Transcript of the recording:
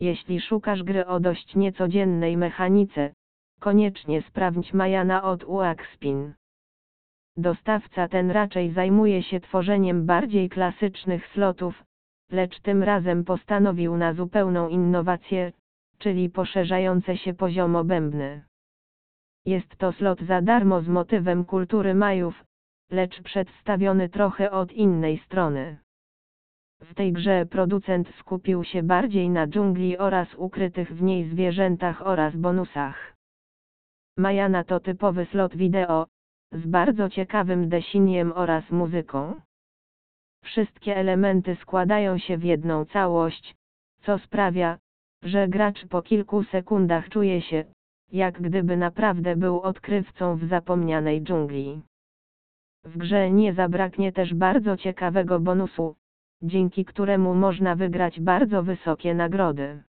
Jeśli szukasz gry o dość niecodziennej mechanice, koniecznie sprawdź Majana od Uaxpin. Dostawca ten raczej zajmuje się tworzeniem bardziej klasycznych slotów, lecz tym razem postanowił na zupełną innowację, czyli poszerzające się poziomo bębny. Jest to slot za darmo z motywem kultury Majów, lecz przedstawiony trochę od innej strony. W tej grze producent skupił się bardziej na dżungli oraz ukrytych w niej zwierzętach oraz bonusach. Majana to typowy slot wideo, z bardzo ciekawym desiniem oraz muzyką. Wszystkie elementy składają się w jedną całość, co sprawia, że gracz po kilku sekundach czuje się, jak gdyby naprawdę był odkrywcą w zapomnianej dżungli. W grze nie zabraknie też bardzo ciekawego bonusu, dzięki któremu można wygrać bardzo wysokie nagrody.